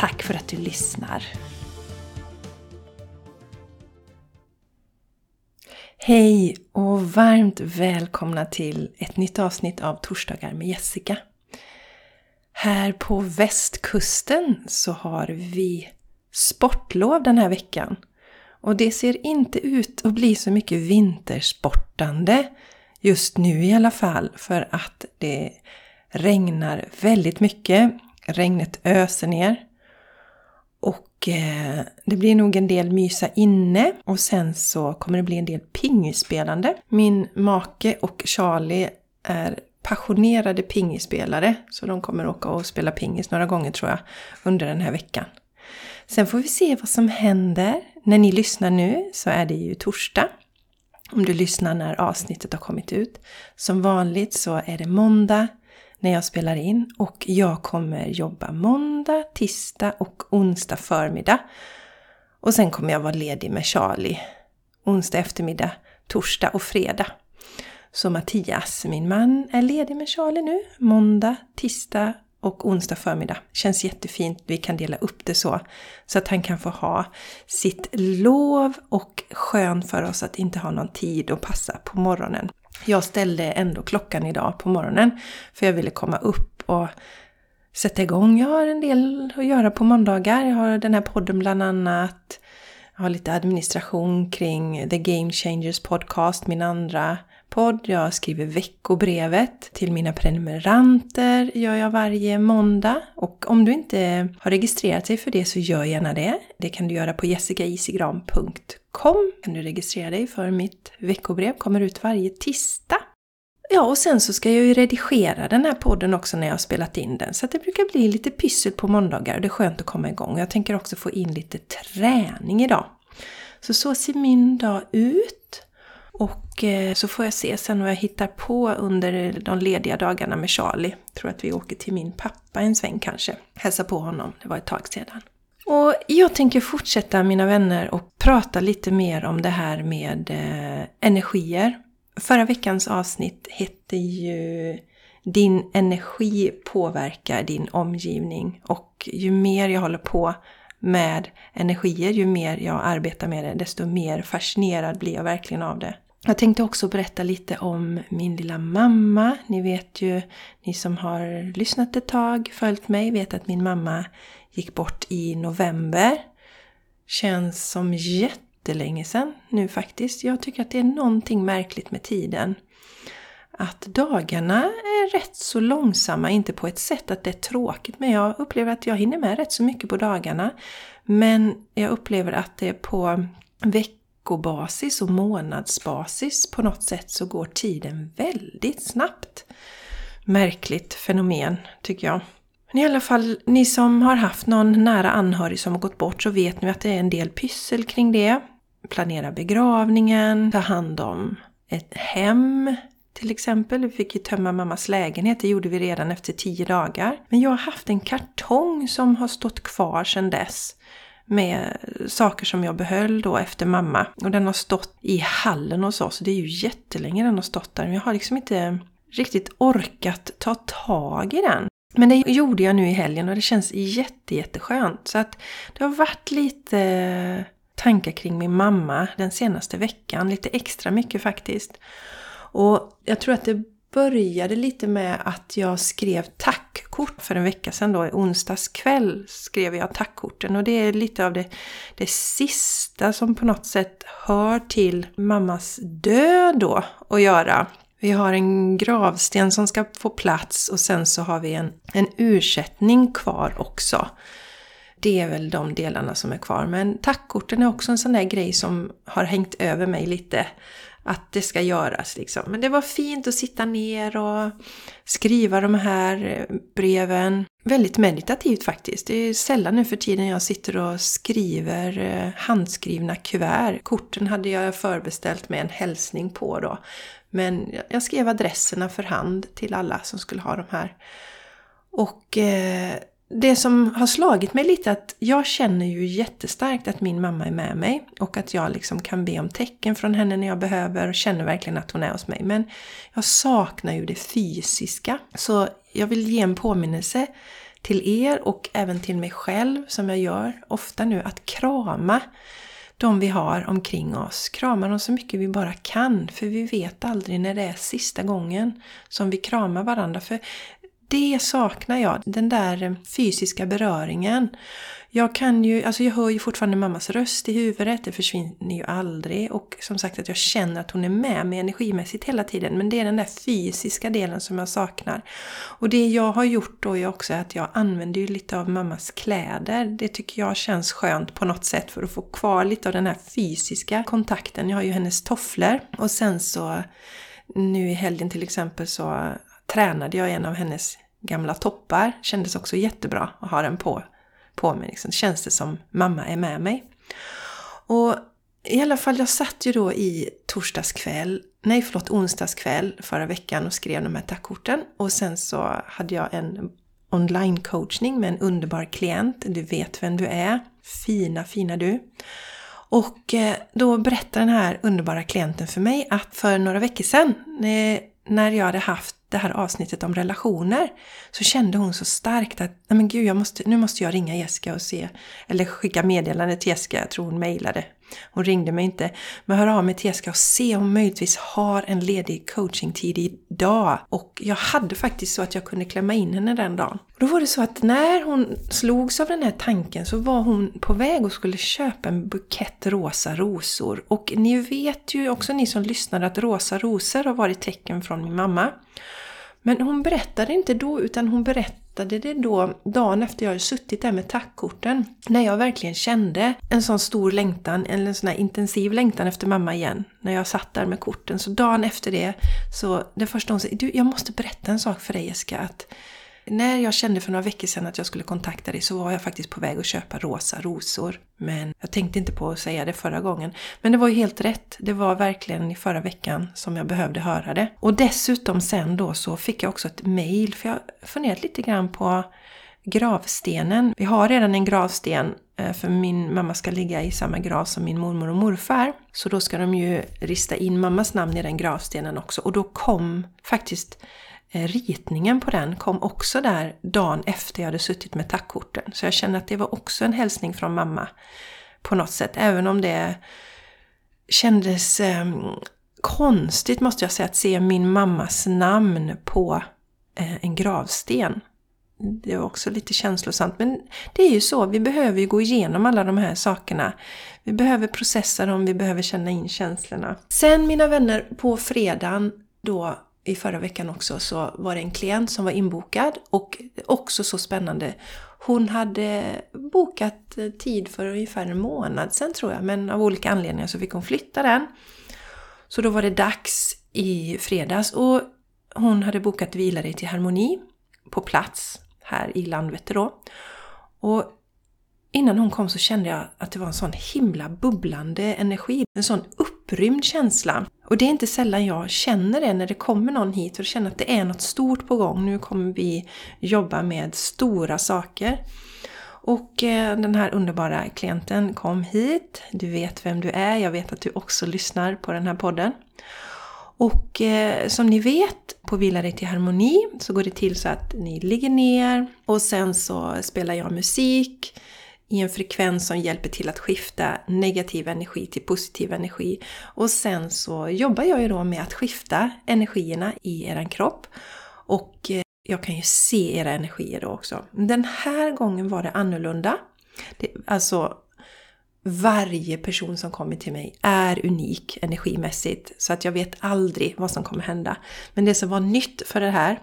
Tack för att du lyssnar! Hej och varmt välkomna till ett nytt avsnitt av Torsdagar med Jessica. Här på västkusten så har vi sportlov den här veckan. Och det ser inte ut att bli så mycket vintersportande just nu i alla fall för att det regnar väldigt mycket. Regnet öser ner. Och eh, det blir nog en del mysa inne och sen så kommer det bli en del pingisspelande. Min make och Charlie är passionerade pingisspelare så de kommer åka och spela pingis några gånger tror jag under den här veckan. Sen får vi se vad som händer. När ni lyssnar nu så är det ju torsdag. Om du lyssnar när avsnittet har kommit ut. Som vanligt så är det måndag när jag spelar in och jag kommer jobba måndag, tisdag och onsdag förmiddag. Och sen kommer jag vara ledig med Charlie onsdag eftermiddag, torsdag och fredag. Så Mattias, min man, är ledig med Charlie nu måndag, tisdag och onsdag förmiddag. Känns jättefint. Vi kan dela upp det så. Så att han kan få ha sitt lov och skön för oss att inte ha någon tid att passa på morgonen. Jag ställde ändå klockan idag på morgonen för jag ville komma upp och sätta igång. Jag har en del att göra på måndagar. Jag har den här podden bland annat. Jag har lite administration kring The Game Changers Podcast, min andra podd. Jag skriver veckobrevet till mina prenumeranter gör jag varje måndag. Och om du inte har registrerat dig för det så gör gärna det. Det kan du göra på jessicaisigran.com. Kan du registrera dig för mitt veckobrev, kommer ut varje tisdag. Ja, och sen så ska jag ju redigera den här podden också när jag har spelat in den. Så att det brukar bli lite pyssel på måndagar och det är skönt att komma igång. Jag tänker också få in lite träning idag. Så så ser min dag ut. Och eh, så får jag se sen vad jag hittar på under de lediga dagarna med Charlie. Jag tror att vi åker till min pappa en sväng kanske. Hälsa på honom, det var ett tag sedan. Och jag tänker fortsätta mina vänner och prata lite mer om det här med eh, energier. Förra veckans avsnitt hette ju Din energi påverkar din omgivning och ju mer jag håller på med energier, ju mer jag arbetar med det, desto mer fascinerad blir jag verkligen av det. Jag tänkte också berätta lite om min lilla mamma. Ni vet ju, ni som har lyssnat ett tag, följt mig, vet att min mamma gick bort i november. Känns som jätte jättelänge sedan nu faktiskt. Jag tycker att det är någonting märkligt med tiden. Att dagarna är rätt så långsamma, inte på ett sätt att det är tråkigt, men jag upplever att jag hinner med rätt så mycket på dagarna. Men jag upplever att det är på veckobasis och månadsbasis på något sätt så går tiden väldigt snabbt. Märkligt fenomen tycker jag. Men i alla fall, ni som har haft någon nära anhörig som har gått bort så vet ni att det är en del pyssel kring det. Planera begravningen, ta hand om ett hem till exempel. Vi fick ju tömma mammas lägenhet, det gjorde vi redan efter tio dagar. Men jag har haft en kartong som har stått kvar sedan dess med saker som jag behöll då efter mamma. Och den har stått i hallen hos oss. Det är ju jättelänge den har stått där. Men jag har liksom inte riktigt orkat ta tag i den. Men det gjorde jag nu i helgen och det känns jätte, jätteskönt. Så att det har varit lite eh, tankar kring min mamma den senaste veckan. Lite extra mycket faktiskt. Och jag tror att det började lite med att jag skrev tackkort för en vecka sedan då. I onsdags kväll skrev jag tackkorten och det är lite av det, det sista som på något sätt hör till mammas död då att göra. Vi har en gravsten som ska få plats och sen så har vi en, en ursättning kvar också. Det är väl de delarna som är kvar. Men tackkorten är också en sån där grej som har hängt över mig lite att det ska göras liksom. Men det var fint att sitta ner och skriva de här eh, breven. Väldigt meditativt faktiskt. Det är sällan nu för tiden jag sitter och skriver eh, handskrivna kuvert. Korten hade jag förbeställt med en hälsning på då. Men jag skrev adresserna för hand till alla som skulle ha de här. Och eh, det som har slagit mig lite är att jag känner ju jättestarkt att min mamma är med mig och att jag liksom kan be om tecken från henne när jag behöver och känner verkligen att hon är hos mig. Men jag saknar ju det fysiska. Så jag vill ge en påminnelse till er och även till mig själv som jag gör ofta nu att krama de vi har omkring oss. Krama dem så mycket vi bara kan för vi vet aldrig när det är sista gången som vi kramar varandra. För det saknar jag, den där eh, fysiska beröringen. Jag kan ju, alltså jag hör ju fortfarande mammas röst i huvudet, det försvinner ju aldrig. Och som sagt att jag känner att hon är med mig energimässigt hela tiden. Men det är den där fysiska delen som jag saknar. Och det jag har gjort då är också att jag använder ju lite av mammas kläder. Det tycker jag känns skönt på något sätt för att få kvar lite av den här fysiska kontakten. Jag har ju hennes tofflor. Och sen så nu i helgen till exempel så tränade jag en av hennes gamla toppar. Kändes också jättebra att ha den på, på mig. Liksom. Känns det som mamma är med mig. Och i alla fall, jag satt ju då i torsdagskväll, nej förlåt onsdagskväll förra veckan och skrev de här tackkorten. Och sen så hade jag en online-coachning med en underbar klient. Du vet vem du är. Fina, fina du. Och eh, då berättade den här underbara klienten för mig att för några veckor sedan eh, när jag hade haft det här avsnittet om relationer så kände hon så starkt att Nej men gud, jag måste, nu måste jag ringa Jessica och se eller skicka meddelande till Jessica, jag tror hon mejlade. Hon ringde mig inte. Men hör av mig till Jessica och se om hon möjligtvis har en ledig coachingtid idag. Och jag hade faktiskt så att jag kunde klämma in henne den dagen. Då var det så att när hon slogs av den här tanken så var hon på väg och skulle köpa en bukett rosa rosor. Och ni vet ju också ni som lyssnar att rosa rosor har varit tecken från min mamma. Men hon berättade inte då utan hon berättade det då dagen efter jag hade suttit där med tackkorten. När jag verkligen kände en sån stor längtan, eller en sån här intensiv längtan efter mamma igen. När jag satt där med korten. Så dagen efter det, så det första hon sa, du jag måste berätta en sak för dig Jessica. Att när jag kände för några veckor sedan att jag skulle kontakta dig så var jag faktiskt på väg att köpa rosa rosor. Men jag tänkte inte på att säga det förra gången. Men det var ju helt rätt. Det var verkligen i förra veckan som jag behövde höra det. Och dessutom sen då så fick jag också ett mail för jag funderat lite grann på gravstenen. Vi har redan en gravsten eh, för min mamma ska ligga i samma grav som min mormor och morfar. Så då ska de ju rista in mammas namn i den gravstenen också. Och då kom faktiskt Eh, ritningen på den kom också där dagen efter jag hade suttit med tackkorten. Så jag känner att det var också en hälsning från mamma på något sätt. Även om det kändes eh, konstigt måste jag säga att se min mammas namn på eh, en gravsten. Det var också lite känslosamt. Men det är ju så, vi behöver ju gå igenom alla de här sakerna. Vi behöver processa dem, vi behöver känna in känslorna. Sen mina vänner, på fredagen då i förra veckan också så var det en klient som var inbokad och också så spännande. Hon hade bokat tid för ungefär en månad sedan tror jag men av olika anledningar så fick hon flytta den. Så då var det dags i fredags och hon hade bokat Vila dig till harmoni på plats här i Landvetter då. Och innan hon kom så kände jag att det var en sån himla bubblande energi. En sån upprymd känsla. Och det är inte sällan jag känner det när det kommer någon hit och känner att det är något stort på gång. Nu kommer vi jobba med stora saker. Och eh, den här underbara klienten kom hit. Du vet vem du är. Jag vet att du också lyssnar på den här podden. Och eh, som ni vet, på Vila dig till harmoni så går det till så att ni ligger ner och sen så spelar jag musik i en frekvens som hjälper till att skifta negativ energi till positiv energi. Och sen så jobbar jag ju då med att skifta energierna i eran kropp. Och eh, jag kan ju se era energier då också. Den här gången var det annorlunda. Det, alltså, varje person som kommer till mig är unik energimässigt så att jag vet aldrig vad som kommer hända. Men det som var nytt för det här,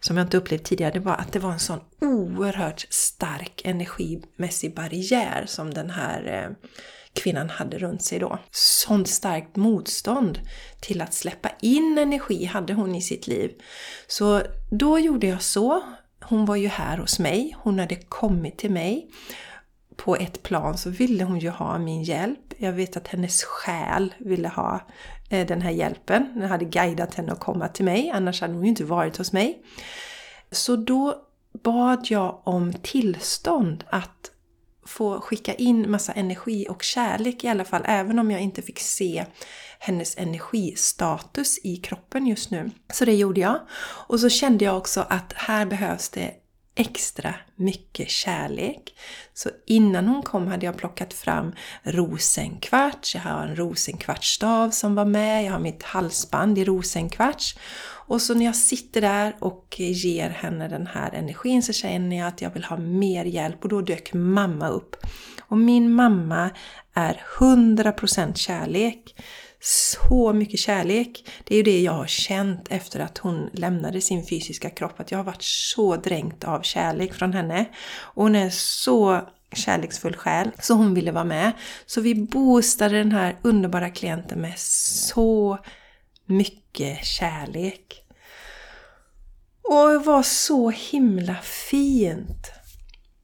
som jag inte upplevt tidigare, det var att det var en sån oerhört stark energimässig barriär som den här eh, kvinnan hade runt sig då. Sånt starkt motstånd till att släppa in energi hade hon i sitt liv. Så då gjorde jag så. Hon var ju här hos mig, hon hade kommit till mig på ett plan så ville hon ju ha min hjälp. Jag vet att hennes själ ville ha eh, den här hjälpen. Den hade guidat henne att komma till mig, annars hade hon ju inte varit hos mig. Så då bad jag om tillstånd att få skicka in massa energi och kärlek i alla fall, även om jag inte fick se hennes energistatus i kroppen just nu. Så det gjorde jag. Och så kände jag också att här behövs det extra mycket kärlek. Så innan hon kom hade jag plockat fram rosenkvarts, jag har en rosenkvartsstav som var med, jag har mitt halsband i rosenkvarts. Och så när jag sitter där och ger henne den här energin så känner jag att jag vill ha mer hjälp och då dök mamma upp. Och min mamma är 100% kärlek så mycket kärlek. Det är ju det jag har känt efter att hon lämnade sin fysiska kropp. Att jag har varit så dränkt av kärlek från henne. Och hon är så kärleksfull själ. Så hon ville vara med. Så vi boostade den här underbara klienten med så mycket kärlek. Och det var så himla fint.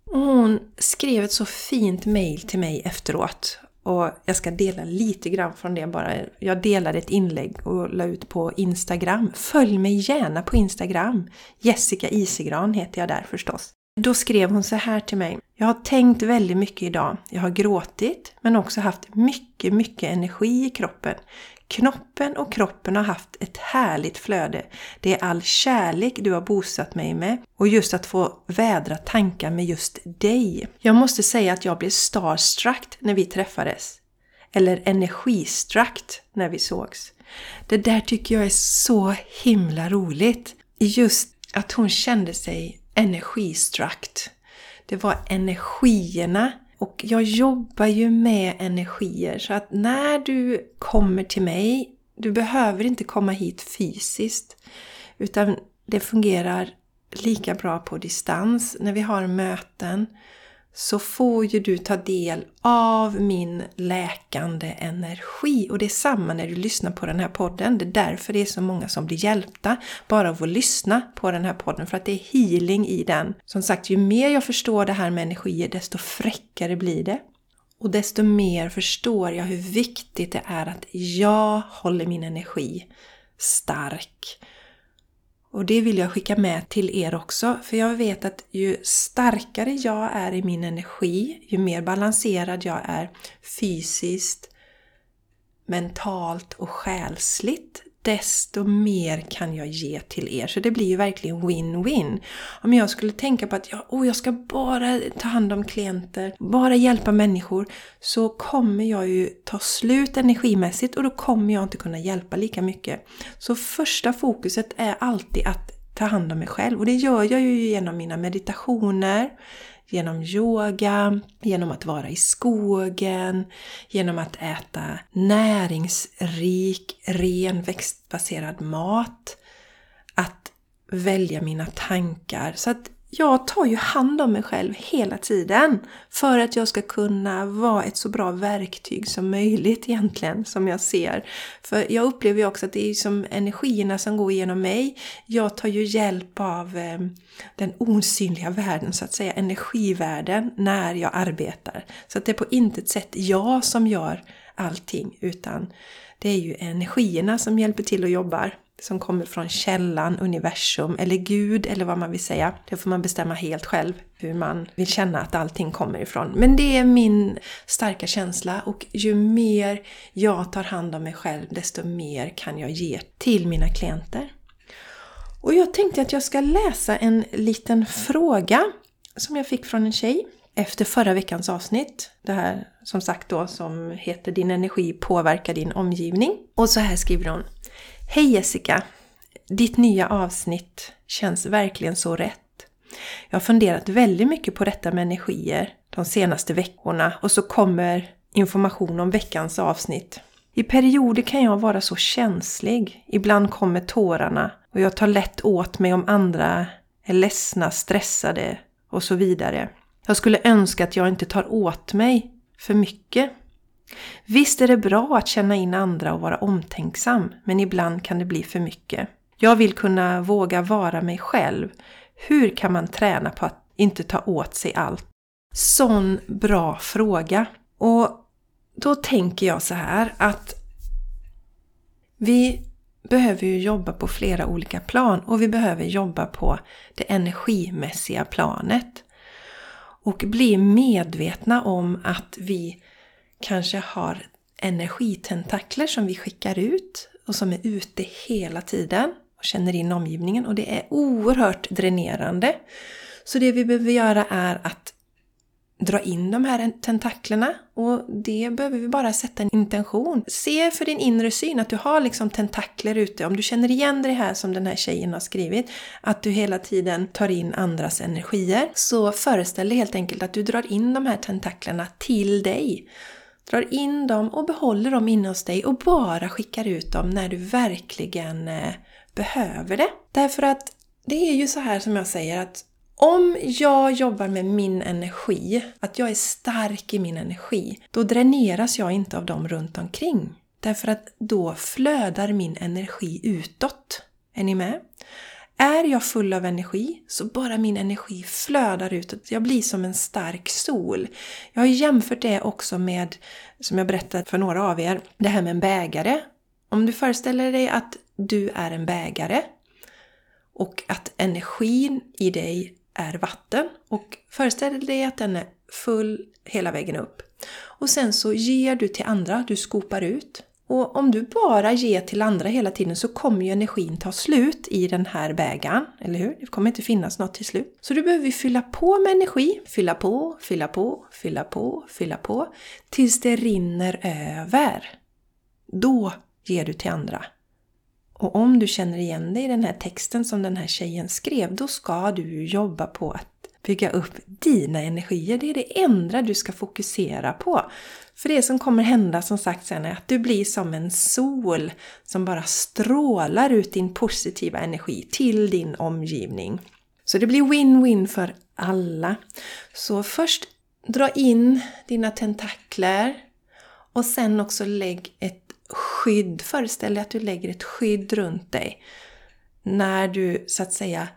Hon skrev ett så fint mail till mig efteråt och jag ska dela lite grann från det bara. Jag delade ett inlägg och la ut på Instagram. Följ mig gärna på Instagram! Jessica Isegran heter jag där förstås. Då skrev hon så här till mig. Jag har tänkt väldigt mycket idag. Jag har gråtit men också haft mycket, mycket energi i kroppen. Knoppen och kroppen har haft ett härligt flöde. Det är all kärlek du har bosatt mig med och just att få vädra tankar med just dig. Jag måste säga att jag blev starstruck när vi träffades. Eller energistruck när vi sågs. Det där tycker jag är så himla roligt. Just att hon kände sig energistruck. Det var energierna och jag jobbar ju med energier så att när du kommer till mig, du behöver inte komma hit fysiskt. Utan det fungerar lika bra på distans när vi har möten så får ju du ta del av min läkande energi. Och det är samma när du lyssnar på den här podden. Det är därför det är så många som blir hjälpta bara av att lyssna på den här podden. För att det är healing i den. Som sagt, ju mer jag förstår det här med energier, desto fräckare blir det. Och desto mer förstår jag hur viktigt det är att jag håller min energi stark. Och det vill jag skicka med till er också, för jag vet att ju starkare jag är i min energi, ju mer balanserad jag är fysiskt, mentalt och själsligt, desto mer kan jag ge till er. Så det blir ju verkligen win-win. Om jag skulle tänka på att jag, oh, jag ska bara ta hand om klienter, bara hjälpa människor, så kommer jag ju ta slut energimässigt och då kommer jag inte kunna hjälpa lika mycket. Så första fokuset är alltid att ta hand om mig själv och det gör jag ju genom mina meditationer, genom yoga, genom att vara i skogen, genom att äta näringsrik, ren växtbaserad mat, att välja mina tankar. Så att jag tar ju hand om mig själv hela tiden för att jag ska kunna vara ett så bra verktyg som möjligt egentligen, som jag ser. För jag upplever ju också att det är som energierna som går igenom mig. Jag tar ju hjälp av eh, den osynliga världen, så att säga, energivärlden, när jag arbetar. Så att det är på intet sätt jag som gör allting, utan det är ju energierna som hjälper till och jobbar som kommer från källan, universum eller Gud eller vad man vill säga. Det får man bestämma helt själv hur man vill känna att allting kommer ifrån. Men det är min starka känsla och ju mer jag tar hand om mig själv desto mer kan jag ge till mina klienter. Och jag tänkte att jag ska läsa en liten fråga som jag fick från en tjej efter förra veckans avsnitt. Det här som sagt då som heter Din energi påverkar din omgivning. Och så här skriver hon. Hej Jessica! Ditt nya avsnitt känns verkligen så rätt. Jag har funderat väldigt mycket på detta med energier de senaste veckorna och så kommer information om veckans avsnitt. I perioder kan jag vara så känslig. Ibland kommer tårarna och jag tar lätt åt mig om andra är ledsna, stressade och så vidare. Jag skulle önska att jag inte tar åt mig för mycket. Visst är det bra att känna in andra och vara omtänksam, men ibland kan det bli för mycket. Jag vill kunna våga vara mig själv. Hur kan man träna på att inte ta åt sig allt? Sån bra fråga. Och då tänker jag så här att vi behöver ju jobba på flera olika plan och vi behöver jobba på det energimässiga planet. Och bli medvetna om att vi kanske har energitentakler som vi skickar ut och som är ute hela tiden och känner in omgivningen och det är oerhört dränerande. Så det vi behöver göra är att dra in de här tentaklerna och det behöver vi bara sätta en intention. Se för din inre syn att du har liksom tentakler ute. Om du känner igen det här som den här tjejen har skrivit, att du hela tiden tar in andras energier, så föreställ dig helt enkelt att du drar in de här tentaklerna till dig. Drar in dem och behåller dem inne hos dig och bara skickar ut dem när du verkligen eh, behöver det. Därför att det är ju så här som jag säger att om jag jobbar med min energi, att jag är stark i min energi, då dräneras jag inte av dem runt omkring. Därför att då flödar min energi utåt. Är ni med? Är jag full av energi så bara min energi flödar utåt. Jag blir som en stark sol. Jag har jämfört det också med, som jag berättade för några av er, det här med en bägare. Om du föreställer dig att du är en bägare och att energin i dig är vatten och föreställ dig att den är full hela vägen upp. Och sen så ger du till andra, du skopar ut. Och om du bara ger till andra hela tiden så kommer ju energin ta slut i den här bägaren, eller hur? Det kommer inte finnas något till slut. Så du behöver fylla på med energi, fylla på, fylla på, fylla på, fylla på, tills det rinner över. Då ger du till andra. Och om du känner igen dig i den här texten som den här tjejen skrev, då ska du jobba på att bygga upp dina energier. Det är det enda du ska fokusera på. För det som kommer hända som sagt sen är att du blir som en sol som bara strålar ut din positiva energi till din omgivning. Så det blir win-win för alla. Så först dra in dina tentakler och sen också lägg ett skydd. Föreställ dig att du lägger ett skydd runt dig. När du så att säga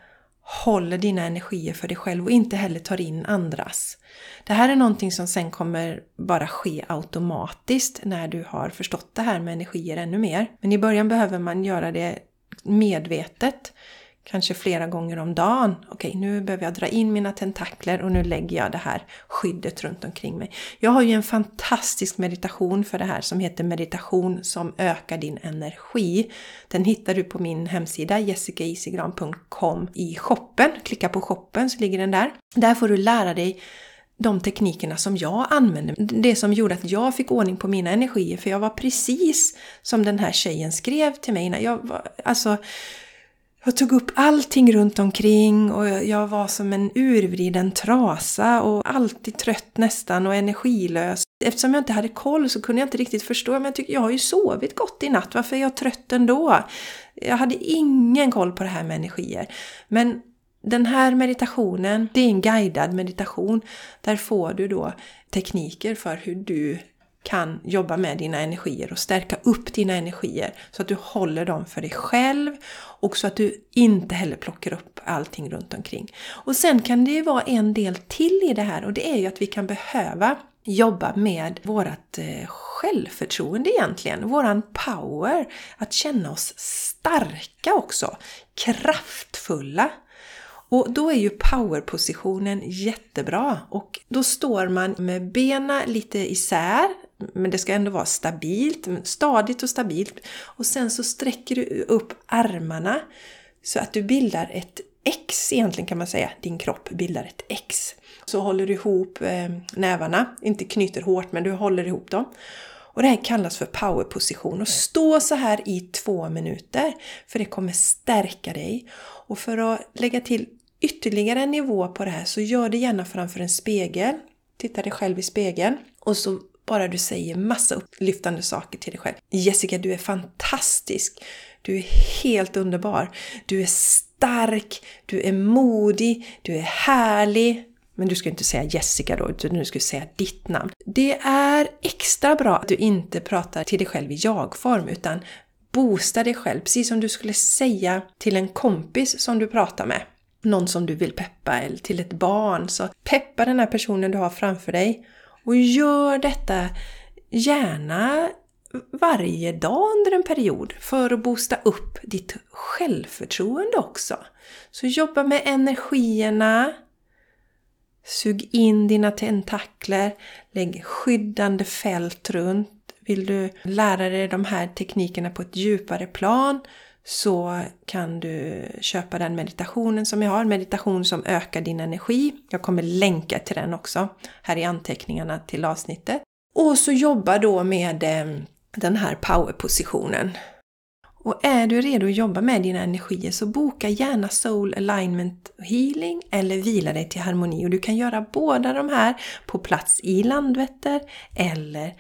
håller dina energier för dig själv och inte heller tar in andras. Det här är någonting som sen kommer bara ske automatiskt när du har förstått det här med energier ännu mer. Men i början behöver man göra det medvetet kanske flera gånger om dagen. Okej, nu behöver jag dra in mina tentakler och nu lägger jag det här skyddet runt omkring mig. Jag har ju en fantastisk meditation för det här som heter meditation som ökar din energi. Den hittar du på min hemsida jessicaisigran.com i shoppen. Klicka på shoppen så ligger den där. Där får du lära dig de teknikerna som jag använde. Det som gjorde att jag fick ordning på mina energier. För jag var precis som den här tjejen skrev till mig. När jag var, alltså, jag tog upp allting runt omkring och jag var som en urvriden trasa och alltid trött nästan och energilös. Eftersom jag inte hade koll så kunde jag inte riktigt förstå. Men jag, tycker, jag har ju sovit gott i natt, varför är jag trött ändå? Jag hade ingen koll på det här med energier. Men den här meditationen, det är en guidad meditation. Där får du då tekniker för hur du kan jobba med dina energier och stärka upp dina energier så att du håller dem för dig själv och så att du inte heller plockar upp allting runt omkring. Och sen kan det ju vara en del till i det här och det är ju att vi kan behöva jobba med vårat eh, självförtroende egentligen, våran power, att känna oss starka också, kraftfulla. Och då är ju powerpositionen jättebra och då står man med benen lite isär, men det ska ändå vara stabilt, stadigt och stabilt. Och sen så sträcker du upp armarna så att du bildar ett X egentligen kan man säga. Din kropp bildar ett X. Så håller du ihop eh, nävarna, inte knyter hårt men du håller ihop dem. Och det här kallas för powerposition. Och stå så här i två minuter för det kommer stärka dig. Och för att lägga till ytterligare en nivå på det här så gör det gärna framför en spegel. Titta dig själv i spegeln och så Bara du säger massa upplyftande saker till dig själv. Jessica, du är fantastisk. Du är helt underbar. Du är stark. Du är modig. Du är härlig. Men du ska inte säga Jessica då, utan du ska säga ditt namn. Det är extra bra att du inte pratar till dig själv i jag-form, utan boosta dig själv, precis som du skulle säga till en kompis som du pratar med. Någon som du vill peppa, eller till ett barn. Så peppa den här personen du har framför dig. Och gör detta gärna varje dag under en period för att boosta upp ditt självförtroende också. Så jobba med energierna, Sug in dina tentakler, lägg skyddande fält runt. Vill du lära dig de här teknikerna på ett djupare plan så kan du köpa den meditationen som jag har, meditation som ökar din energi. Jag kommer länka till den också här i anteckningarna till avsnittet. Och så jobba då med eh, den här powerpositionen. Och är du redo att jobba med dina energier så boka gärna Soul Alignment Healing eller vila dig till harmoni. Och du kan göra båda de här på plats i Landvetter eller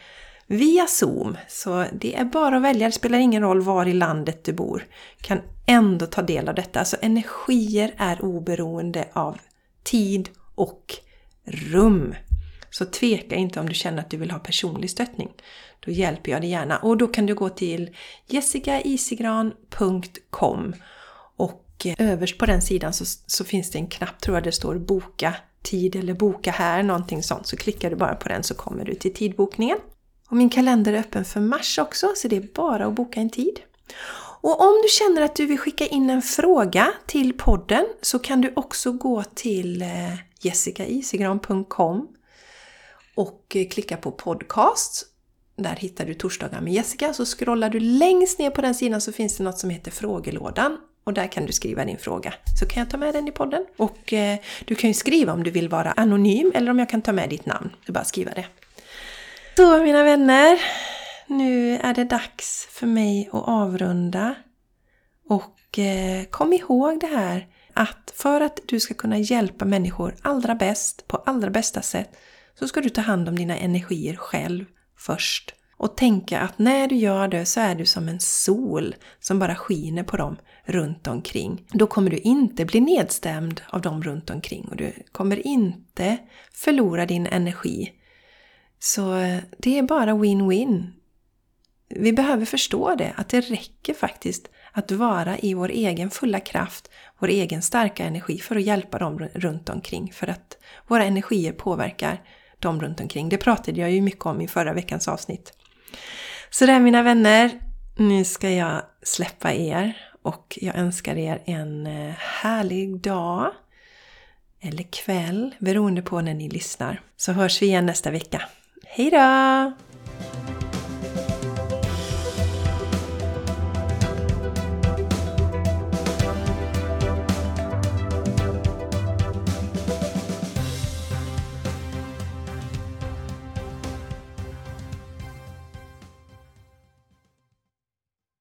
via Zoom. Så det är bara att välja, det spelar ingen roll var i landet du bor. Du kan ändå ta del av detta. Alltså energier är oberoende av tid och rum. Så tveka inte om du känner att du vill ha personlig stöttning. Då hjälper jag dig gärna. Och då kan du gå till jessicaisigran.com och eh, överst på den sidan så, så, finns det en knapp, tror jag det står boka tid eller boka här, någonting sånt. Så klickar du bara på den så kommer du till tidbokningen. Och min kalender är öppen för mars också, så det är bara att boka en tid. Och om du känner att du vill skicka in en fråga till podden så kan du också gå till eh, jessicaisigran.com och eh, klicka på podcast. Där hittar du torsdagar med Jessica. Så scrollar du längst ner på den sidan så finns det något som heter frågelådan. Och där kan du skriva din fråga. Så kan jag ta med den i podden. Och eh, du kan ju skriva om du vill vara anonym eller om jag kan ta med ditt namn. Du bara skriva det. Så mina vänner, nu är det dags för mig att avrunda. Och eh, kom ihåg det här att för att du ska kunna hjälpa människor allra bäst, på allra bästa sätt, så ska du ta hand om dina energier själv först. Och tänka att när du gör det så är du som en sol som bara skiner på dem runt omkring. Då kommer du inte bli nedstämd av dem runt omkring och du kommer inte förlora din energi. Så eh, det är bara win-win. Vi behöver förstå det, att det räcker faktiskt att vara i vår egen fulla kraft, vår egen starka energi för att hjälpa dem runt omkring. För att våra energier påverkar dem runt omkring. Det pratade jag ju mycket om i förra veckans avsnitt. Så där mina vänner, nu ska jag släppa er och jag önskar er en eh, härlig dag eller kväll beroende på när ni lyssnar. Så hörs vi igen nästa vecka. Hej då!